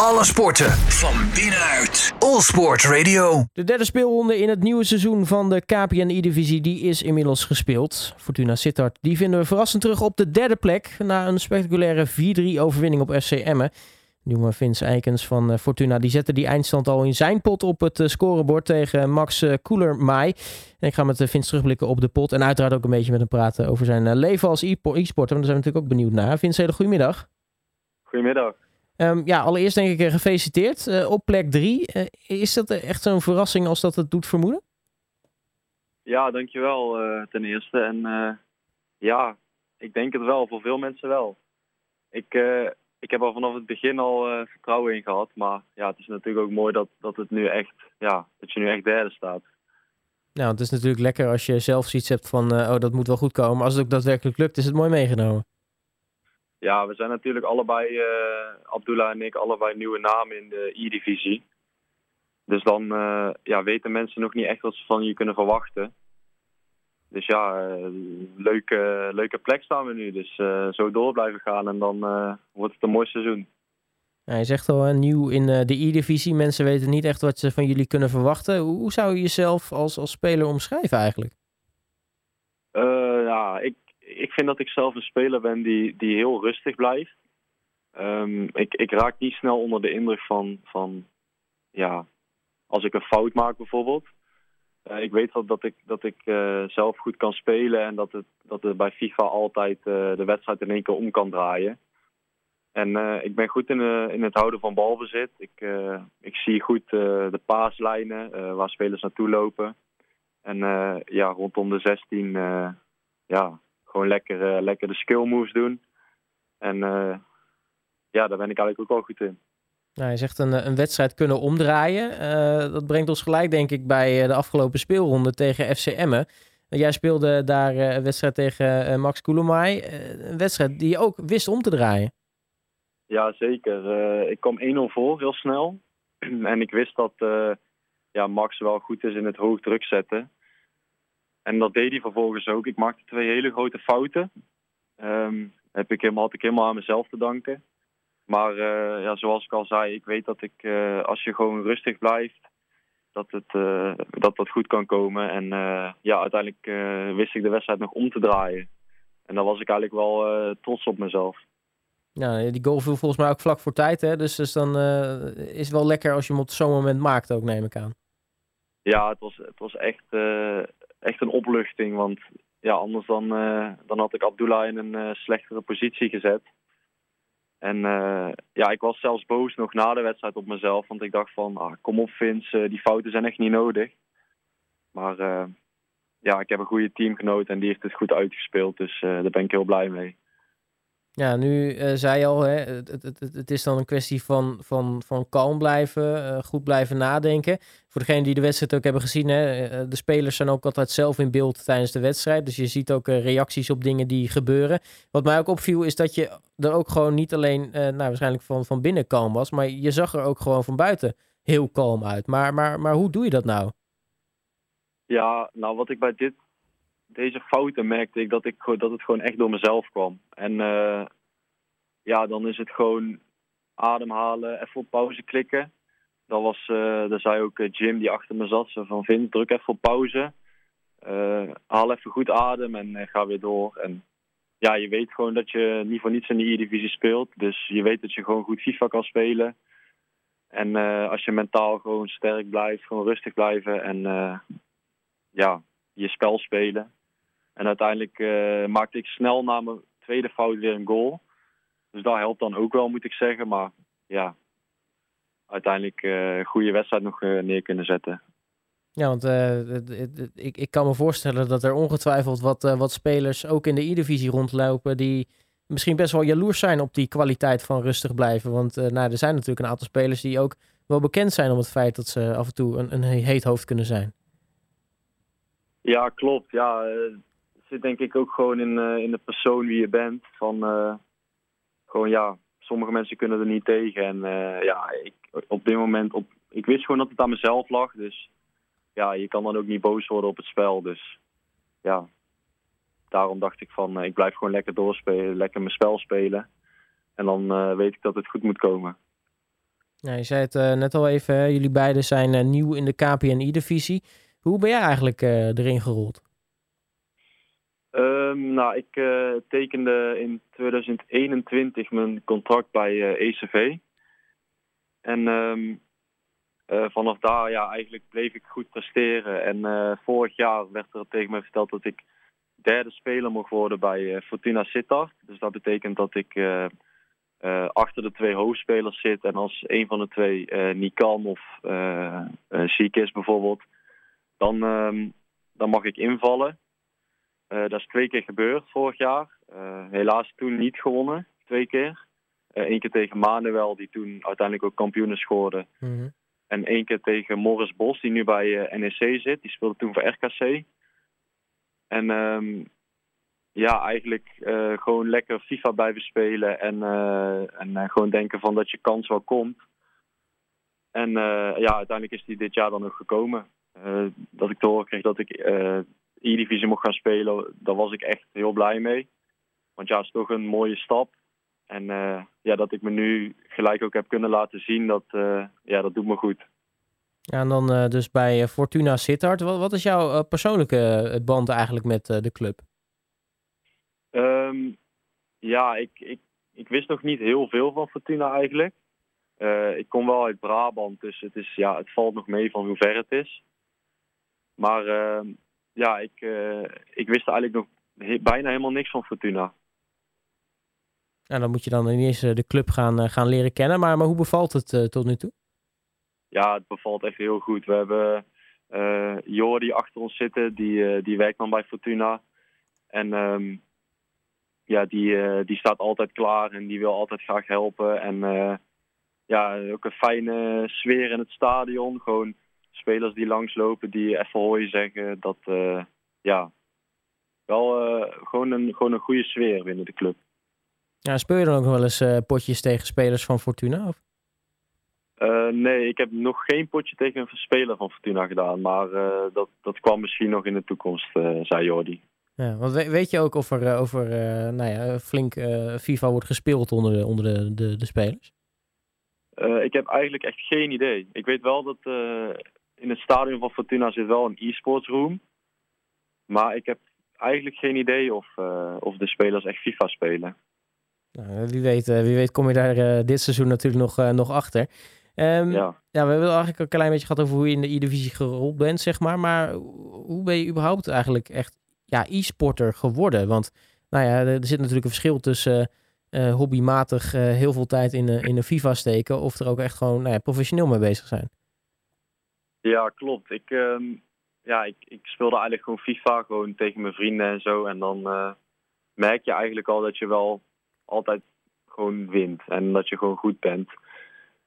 Alle sporten van binnenuit. All Sport Radio. De derde speelronde in het nieuwe seizoen van de KPN E-divisie die is inmiddels gespeeld. Fortuna Sittard die vinden we verrassend terug op de derde plek na een spectaculaire 4-3 overwinning op FC Emmen. Nieuwe Vince Eikens van eh, Fortuna die zette die eindstand al in zijn pot op het eh, scorebord tegen Max eh, Koeler-Mai. En ik ga met Vince terugblikken op de pot en uiteraard ook een beetje met hem praten over zijn leven als e-sporter. Want daar zijn we natuurlijk ook benieuwd naar. Vince, hele goedemiddag. Goedemiddag. Um, ja, allereerst denk ik gefeliciteerd uh, op plek 3. Uh, is dat echt zo'n verrassing als dat het doet vermoeden? Ja, dankjewel uh, ten eerste. En ja, ik denk het wel, voor veel mensen wel. Ik, ik heb er vanaf het begin al vertrouwen in gehad. Maar ja, het is natuurlijk ook mooi dat, dat, het nu echt, ja, dat je nu echt derde staat. Nou, het is natuurlijk lekker als je zelf zoiets hebt van, oh dat moet wel goed komen. Als het ook daadwerkelijk lukt, is het mooi meegenomen. Ja, we zijn natuurlijk allebei, uh, Abdullah en ik, allebei nieuwe namen in de E-divisie. Dus dan uh, ja, weten mensen nog niet echt wat ze van je kunnen verwachten. Dus ja, uh, leuke, leuke plek staan we nu. Dus zo door blijven gaan en dan wordt het een mooi seizoen. Ja, je zegt al, nieuw in de E-divisie. Mensen weten niet echt wat ze van jullie kunnen verwachten. Hoe, hoe zou je jezelf als, als speler omschrijven eigenlijk? ja, ik, ik vind dat ik zelf een speler ben die, die heel rustig blijft. Um, ik, ik raak niet snel onder de indruk van, van ja, als ik een fout maak bijvoorbeeld. Uh, ik weet wel dat ik, dat ik uh, zelf goed kan spelen en dat het, dat het bij FIFA altijd uh, de wedstrijd in één keer om kan draaien. En ik ben goed in, in het houden van balbezit. Ik, ik zie goed de paaslijnen waar spelers naartoe lopen. En ja, rondom de 16 ja, gewoon lekker, uh, lekker de skill moves doen. En uh, ja, daar ben ik eigenlijk ook wel goed in. Nou, je zegt een, een wedstrijd kunnen omdraaien. Uh, dat brengt ons gelijk, denk ik, bij de afgelopen speelronde tegen FC Emmen. Jij speelde daar een wedstrijd tegen Max Koulomai. een wedstrijd die je ook wist om te draaien. Ja, zeker. ik kwam 1-0 voor, heel snel. en ik wist dat ja, Max wel goed is in het hoog druk zetten. En dat deed hij vervolgens ook. Ik maakte twee hele grote fouten. Um, heb ik helemaal, had ik helemaal aan mezelf te danken. Maar uh, ja, zoals ik al zei, ik weet dat ik, uh, als je gewoon rustig blijft, dat het, uh, dat, dat goed kan komen. En ja, uiteindelijk wist ik de wedstrijd nog om te draaien. En dan was ik eigenlijk wel trots op mezelf. Ja, die goal viel volgens mij ook vlak voor tijd. Hè? Dus, dus dan is het wel lekker als je hem op zo'n moment maakt ook, neem ik aan. Ja, het was, het was echt, echt een opluchting. Want ja, anders dan, uh, dan had ik Abdullah in een uh, slechtere positie gezet. En uh, ja, ik was zelfs boos nog na de wedstrijd op mezelf. Want ik dacht van, ah, kom op Vince, die fouten zijn echt niet nodig. Maar ja, ik heb een goede teamgenoot en die heeft het goed uitgespeeld. Dus daar ben ik heel blij mee. Ja, nu uh, zei je al, hè, het, het, het, is dan een kwestie van, van, van kalm blijven, uh, goed blijven nadenken. Voor degenen die de wedstrijd ook hebben gezien, hè, uh, de spelers zijn ook altijd zelf in beeld tijdens de wedstrijd. Dus je ziet ook reacties op dingen die gebeuren. Wat mij ook opviel is dat je er ook gewoon niet alleen, nou, waarschijnlijk van, van binnen kalm was, maar je zag er ook gewoon van buiten heel kalm uit. Maar, maar, maar hoe doe je dat nou? Ja, nou wat ik bij dit deze fouten merkte ik dat, ik dat het gewoon echt door mezelf kwam. En uh, ja, dan is het gewoon ademhalen, even op pauze klikken. Dat was, uh, daar zei ook eh, Jim die achter me zat, van Vin, druk even op pauze. Haal even goed adem en ga weer door. En ja, je weet gewoon dat je niet voor niets in de E-divisie speelt. Dus je weet dat je gewoon goed FIFA kan spelen. En als je mentaal gewoon sterk blijft, gewoon rustig blijven en ja, je spel spelen. En uiteindelijk uh, maakte ik snel na mijn tweede fout weer een goal. Dus dat helpt dan ook wel, moet ik zeggen. Maar ja, uiteindelijk een goede wedstrijd nog uh, neer kunnen zetten. Ja, want ik, ik kan me voorstellen dat er ongetwijfeld wat, wat spelers ook in de E-divisie rondlopen die misschien best wel jaloers zijn op die kwaliteit van rustig blijven. Want nou, er zijn natuurlijk een aantal spelers die ook wel bekend zijn om het feit dat ze af en toe een, een heet hoofd kunnen zijn. Ja, klopt. Ja, zit denk ik ook gewoon in, uh, in de persoon wie je bent. Van uh, gewoon ja, sommige mensen kunnen er niet tegen. En uh, ja, ik, op dit moment, op, ik wist gewoon dat het aan mezelf lag. Dus ja, je kan dan ook niet boos worden op het spel. Dus ja, daarom dacht ik van ik blijf gewoon lekker doorspelen, lekker mijn spel spelen. En dan weet ik dat het goed moet komen. Ja, je zei het net al even, jullie beiden zijn nieuw in de KPNI-divisie. Hoe ben jij eigenlijk erin gerold? Um, nou, ik tekende in 2021 mijn contract bij ECV. En um, uh, vanaf daar, ja, eigenlijk bleef ik goed presteren. En vorig jaar werd er tegen me verteld dat ik derde speler mocht worden bij uh, Fortuna Sittard. Dus dat betekent dat ik achter de twee hoofdspelers zit. En als een van de twee niet kan of ziek is bijvoorbeeld, dan, um, dan mag ik invallen. Dat is twee keer gebeurd vorig jaar. helaas toen niet gewonnen, twee keer. Eén keer tegen Manuel, die toen uiteindelijk ook kampioen scoorde. Mm -hmm. En één keer tegen Morris Bos, die nu bij eh, NEC zit. Die speelde toen voor RKC. En um, ja, eigenlijk uh, gewoon lekker FIFA blijven spelen. En, uh, en gewoon denken van dat je kans wel komt. En ja, uiteindelijk is die dit jaar dan nog gekomen. dat ik te horen kreeg dat ik E-divisie mocht gaan spelen. Daar was ik echt heel blij mee. Want ja, het is toch een mooie stap. En uh, ja, dat ik me nu gelijk ook heb kunnen laten zien, dat, uh, ja, dat doet me goed. Ja, en dan uh, dus bij Fortuna Sittard. Wat, wat is jouw persoonlijke band eigenlijk met de club? Um, ja, ik, ik, ik wist nog niet heel veel van Fortuna eigenlijk. ik kom wel uit Brabant, dus het, is, ja, het valt nog mee van hoe ver het is. Maar ehm, ja, ik, ik wist eigenlijk nog bijna helemaal niks van Fortuna. En dan moet je dan ineens de club gaan, eh, gaan leren kennen. Maar, maar hoe bevalt het uh, tot nu toe? Ja, het bevalt echt heel goed. We hebben uh, Jordi achter ons zitten, die, die werkt dan bij Fortuna. En um, ja, die, die staat altijd klaar en die wil altijd graag helpen. En ja, ook een fijne sfeer in het stadion. Gewoon spelers die langslopen, die even hooi zeggen. Dat, ja, wel gewoon, een, gewoon een goede sfeer binnen de club. Ja, speel je dan ook wel eens uh, potjes tegen spelers van Fortuna? Of? Uh, nee, ik heb nog geen potje tegen een speler van Fortuna gedaan. Maar uh, dat, dat kwam misschien nog in de toekomst, zei Jordi. Ja, want weet je ook of er over nou ja, flink FIFA wordt gespeeld onder de, onder de, de, de spelers? ik heb eigenlijk echt geen idee. Ik weet wel dat in het stadion van Fortuna zit wel een e-sports room. Maar ik heb eigenlijk geen idee of, of de spelers echt FIFA spelen. Nou, wie, weet, eh, wie weet kom je daar uh, dit seizoen natuurlijk nog, uh, nog achter. Um, ja. ja, we hebben eigenlijk een klein beetje gehad over hoe je in de E-divisie gerold bent, zeg maar. Maar hoe ben je überhaupt eigenlijk echt ja, e-sporter geworden? Want nou ja, er zit natuurlijk een verschil tussen hobbymatig heel veel tijd in, in de FIFA steken... of er ook echt gewoon nou ja, professioneel mee bezig zijn. Ja, klopt. Ik, um, ja, ik, ik speelde eigenlijk gewoon FIFA, gewoon tegen mijn vrienden en zo. En dan merk je eigenlijk al dat je wel altijd gewoon wint en dat je gewoon goed bent.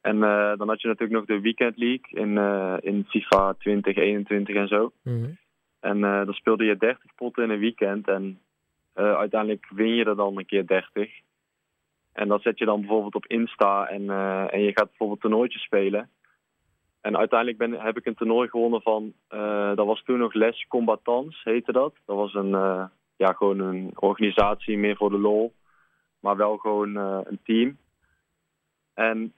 En uh, dan had je natuurlijk nog de Weekend League in, uh, in FIFA 2021 en zo. Mm -hmm. En dan speelde je 30 potten in een weekend en uiteindelijk win je er dan een keer 30. En dat zet je dan bijvoorbeeld op Insta en, en je gaat bijvoorbeeld toernooitjes spelen. En uiteindelijk ben, heb ik een toernooi gewonnen van, dat was toen nog Les Combatants, heette dat. Dat was een, ja, gewoon een organisatie meer voor de lol maar wel gewoon uh, een team. En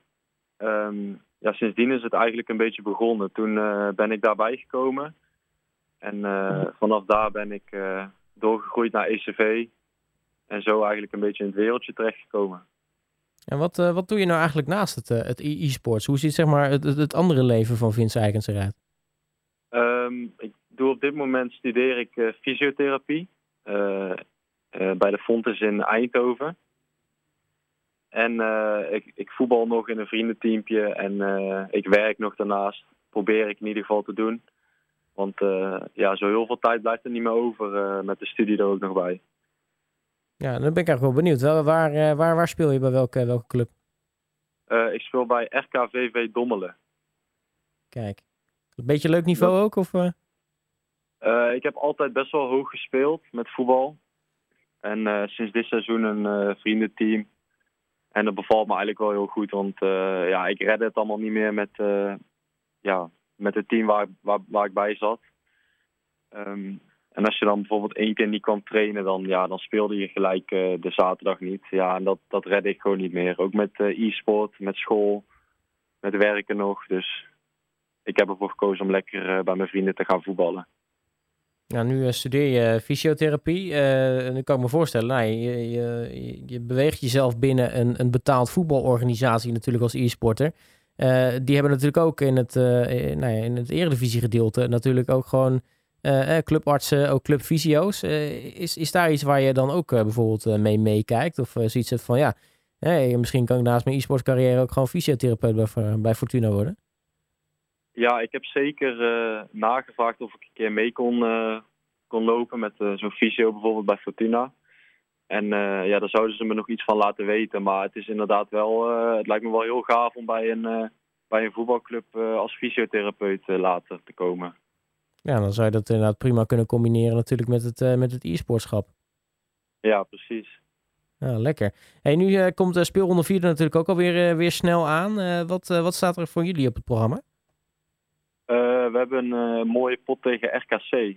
um, ja, sindsdien is het eigenlijk een beetje begonnen. Toen ben ik daarbij gekomen. En vanaf daar ben ik doorgegroeid naar ECV. En zo eigenlijk een beetje in het wereldje terechtgekomen. En wat, wat doe je nou eigenlijk naast het, het e-sports? Hoe ziet zeg maar, het, het andere leven van Vince Eigens eruit? Um, ik doe op dit moment studeer ik fysiotherapie. bij de Fontes in Eindhoven. En ik, ik voetbal nog in een vriendenteampje en ik werk nog daarnaast. Probeer ik in ieder geval te doen. Want ja, zo heel veel tijd blijft er niet meer over met de studie er ook nog bij. Ja, dan ben ik eigenlijk wel benieuwd. Waar, waar, waar, waar speel je bij welke, welke club? ik speel bij RKVV Dommelen. Kijk, een beetje leuk niveau ook? Of, ik heb altijd best wel hoog gespeeld met voetbal. En sinds dit seizoen een vriendenteam en dat bevalt me eigenlijk wel heel goed, want ja, ik redde het allemaal niet meer met, ja, met het team waar, waar, waar ik bij zat. Um, en als je dan bijvoorbeeld één keer niet kan trainen, dan, ja, dan speelde je gelijk uh, de zaterdag niet. Ja, en dat, dat redde ik gewoon niet meer. Ook met e-sport, met school. met werken nog. Dus ik heb ervoor gekozen om lekker bij mijn vrienden te gaan voetballen. Nou, nu studeer je fysiotherapie. en nu kan ik me voorstellen, nou, je, je, je, beweegt jezelf binnen een, een betaald voetbalorganisatie natuurlijk als e-sporter. die hebben natuurlijk ook in het, nou ja, in het eredivisie gedeelte natuurlijk ook gewoon uh, clubartsen, ook clubvisio's. Uh, is, is daar iets waar je dan ook bijvoorbeeld mee meekijkt? Of zoiets van ja, misschien kan ik naast mijn e-sport carrière ook gewoon fysiotherapeut bij, bij Fortuna worden? Ja, ik heb zeker nagevraagd of ik een keer mee kon, kon lopen met zo'n fysio bijvoorbeeld bij Fortuna. En ja, daar zouden ze me nog iets van laten weten. Maar het is inderdaad wel, het lijkt me wel heel gaaf om bij een, bij een voetbalclub als fysiotherapeut later te komen. Ja, dan zou je dat inderdaad prima kunnen combineren natuurlijk met het, uh, met het e-sportschap. Ja, precies. Ja, lekker. Hey, nu uh, komt uh, speelronde 4 natuurlijk ook alweer uh, weer snel aan. wat, wat staat er voor jullie op het programma? we hebben een mooie pot tegen RKC.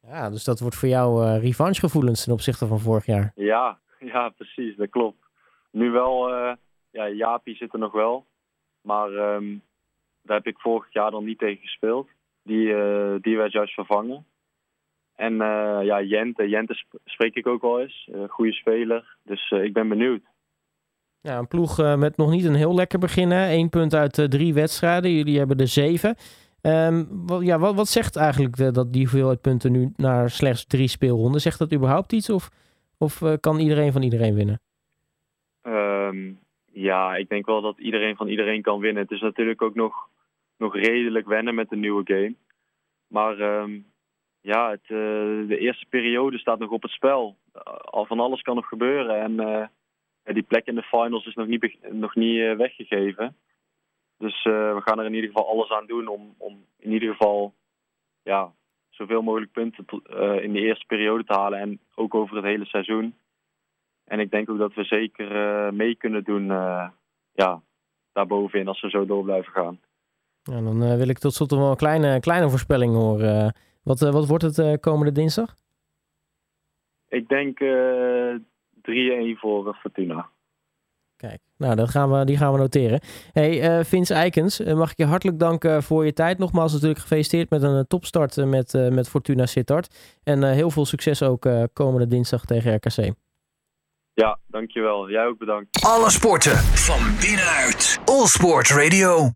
Ja, dus dat wordt voor jou revanchegevoelens ten opzichte van vorig jaar. Ja, ja precies, dat klopt. Nu wel, ja, Jaapie zit er nog wel. Maar um, daar heb ik vorig jaar dan niet tegen gespeeld. Die, uh, die werd juist vervangen. En uh, ja, Jente, Jente spreek ik ook wel eens. Uh, goede speler. Dus ik ben benieuwd. Ja, een ploeg met nog niet een heel lekker begin. Eén punt uit drie wedstrijden. Jullie hebben er zeven. Um, wat, ja, wat, wat zegt eigenlijk de, dat die hoeveelheid punten nu naar slechts drie speelronden? Zegt dat überhaupt iets? Of, of kan iedereen van iedereen winnen? Um, ja, ik denk wel dat iedereen van iedereen kan winnen. Het is natuurlijk ook nog nog redelijk wennen met de nieuwe game. Maar ehm, ja, het, uh, de eerste periode staat nog op het spel. al van alles kan nog gebeuren. En uh, die plek in de finals is nog niet, nog niet weggegeven. Dus we gaan er in ieder geval alles aan doen om, om in ieder geval ja, zoveel mogelijk punten in de eerste periode te halen. En ook over het hele seizoen. En ik denk ook dat we zeker mee kunnen doen ja, daarbovenin als we zo door blijven gaan. Ja, dan uh, wil ik tot slot nog wel een kleine, kleine voorspelling horen. wat, uh, wat wordt het uh, komende dinsdag? Ik denk 3-1 voor Fortuna. Kijk, nou, dat gaan we, die gaan we noteren. Hey, Vince Eikens, mag ik je hartelijk danken voor je tijd. Nogmaals natuurlijk gefeliciteerd met een topstart met, met Fortuna Sittard. En heel veel succes ook komende dinsdag tegen RKC. Ja, dankjewel. Jij ook bedankt. Alle sporten van binnenuit. All Sport Radio.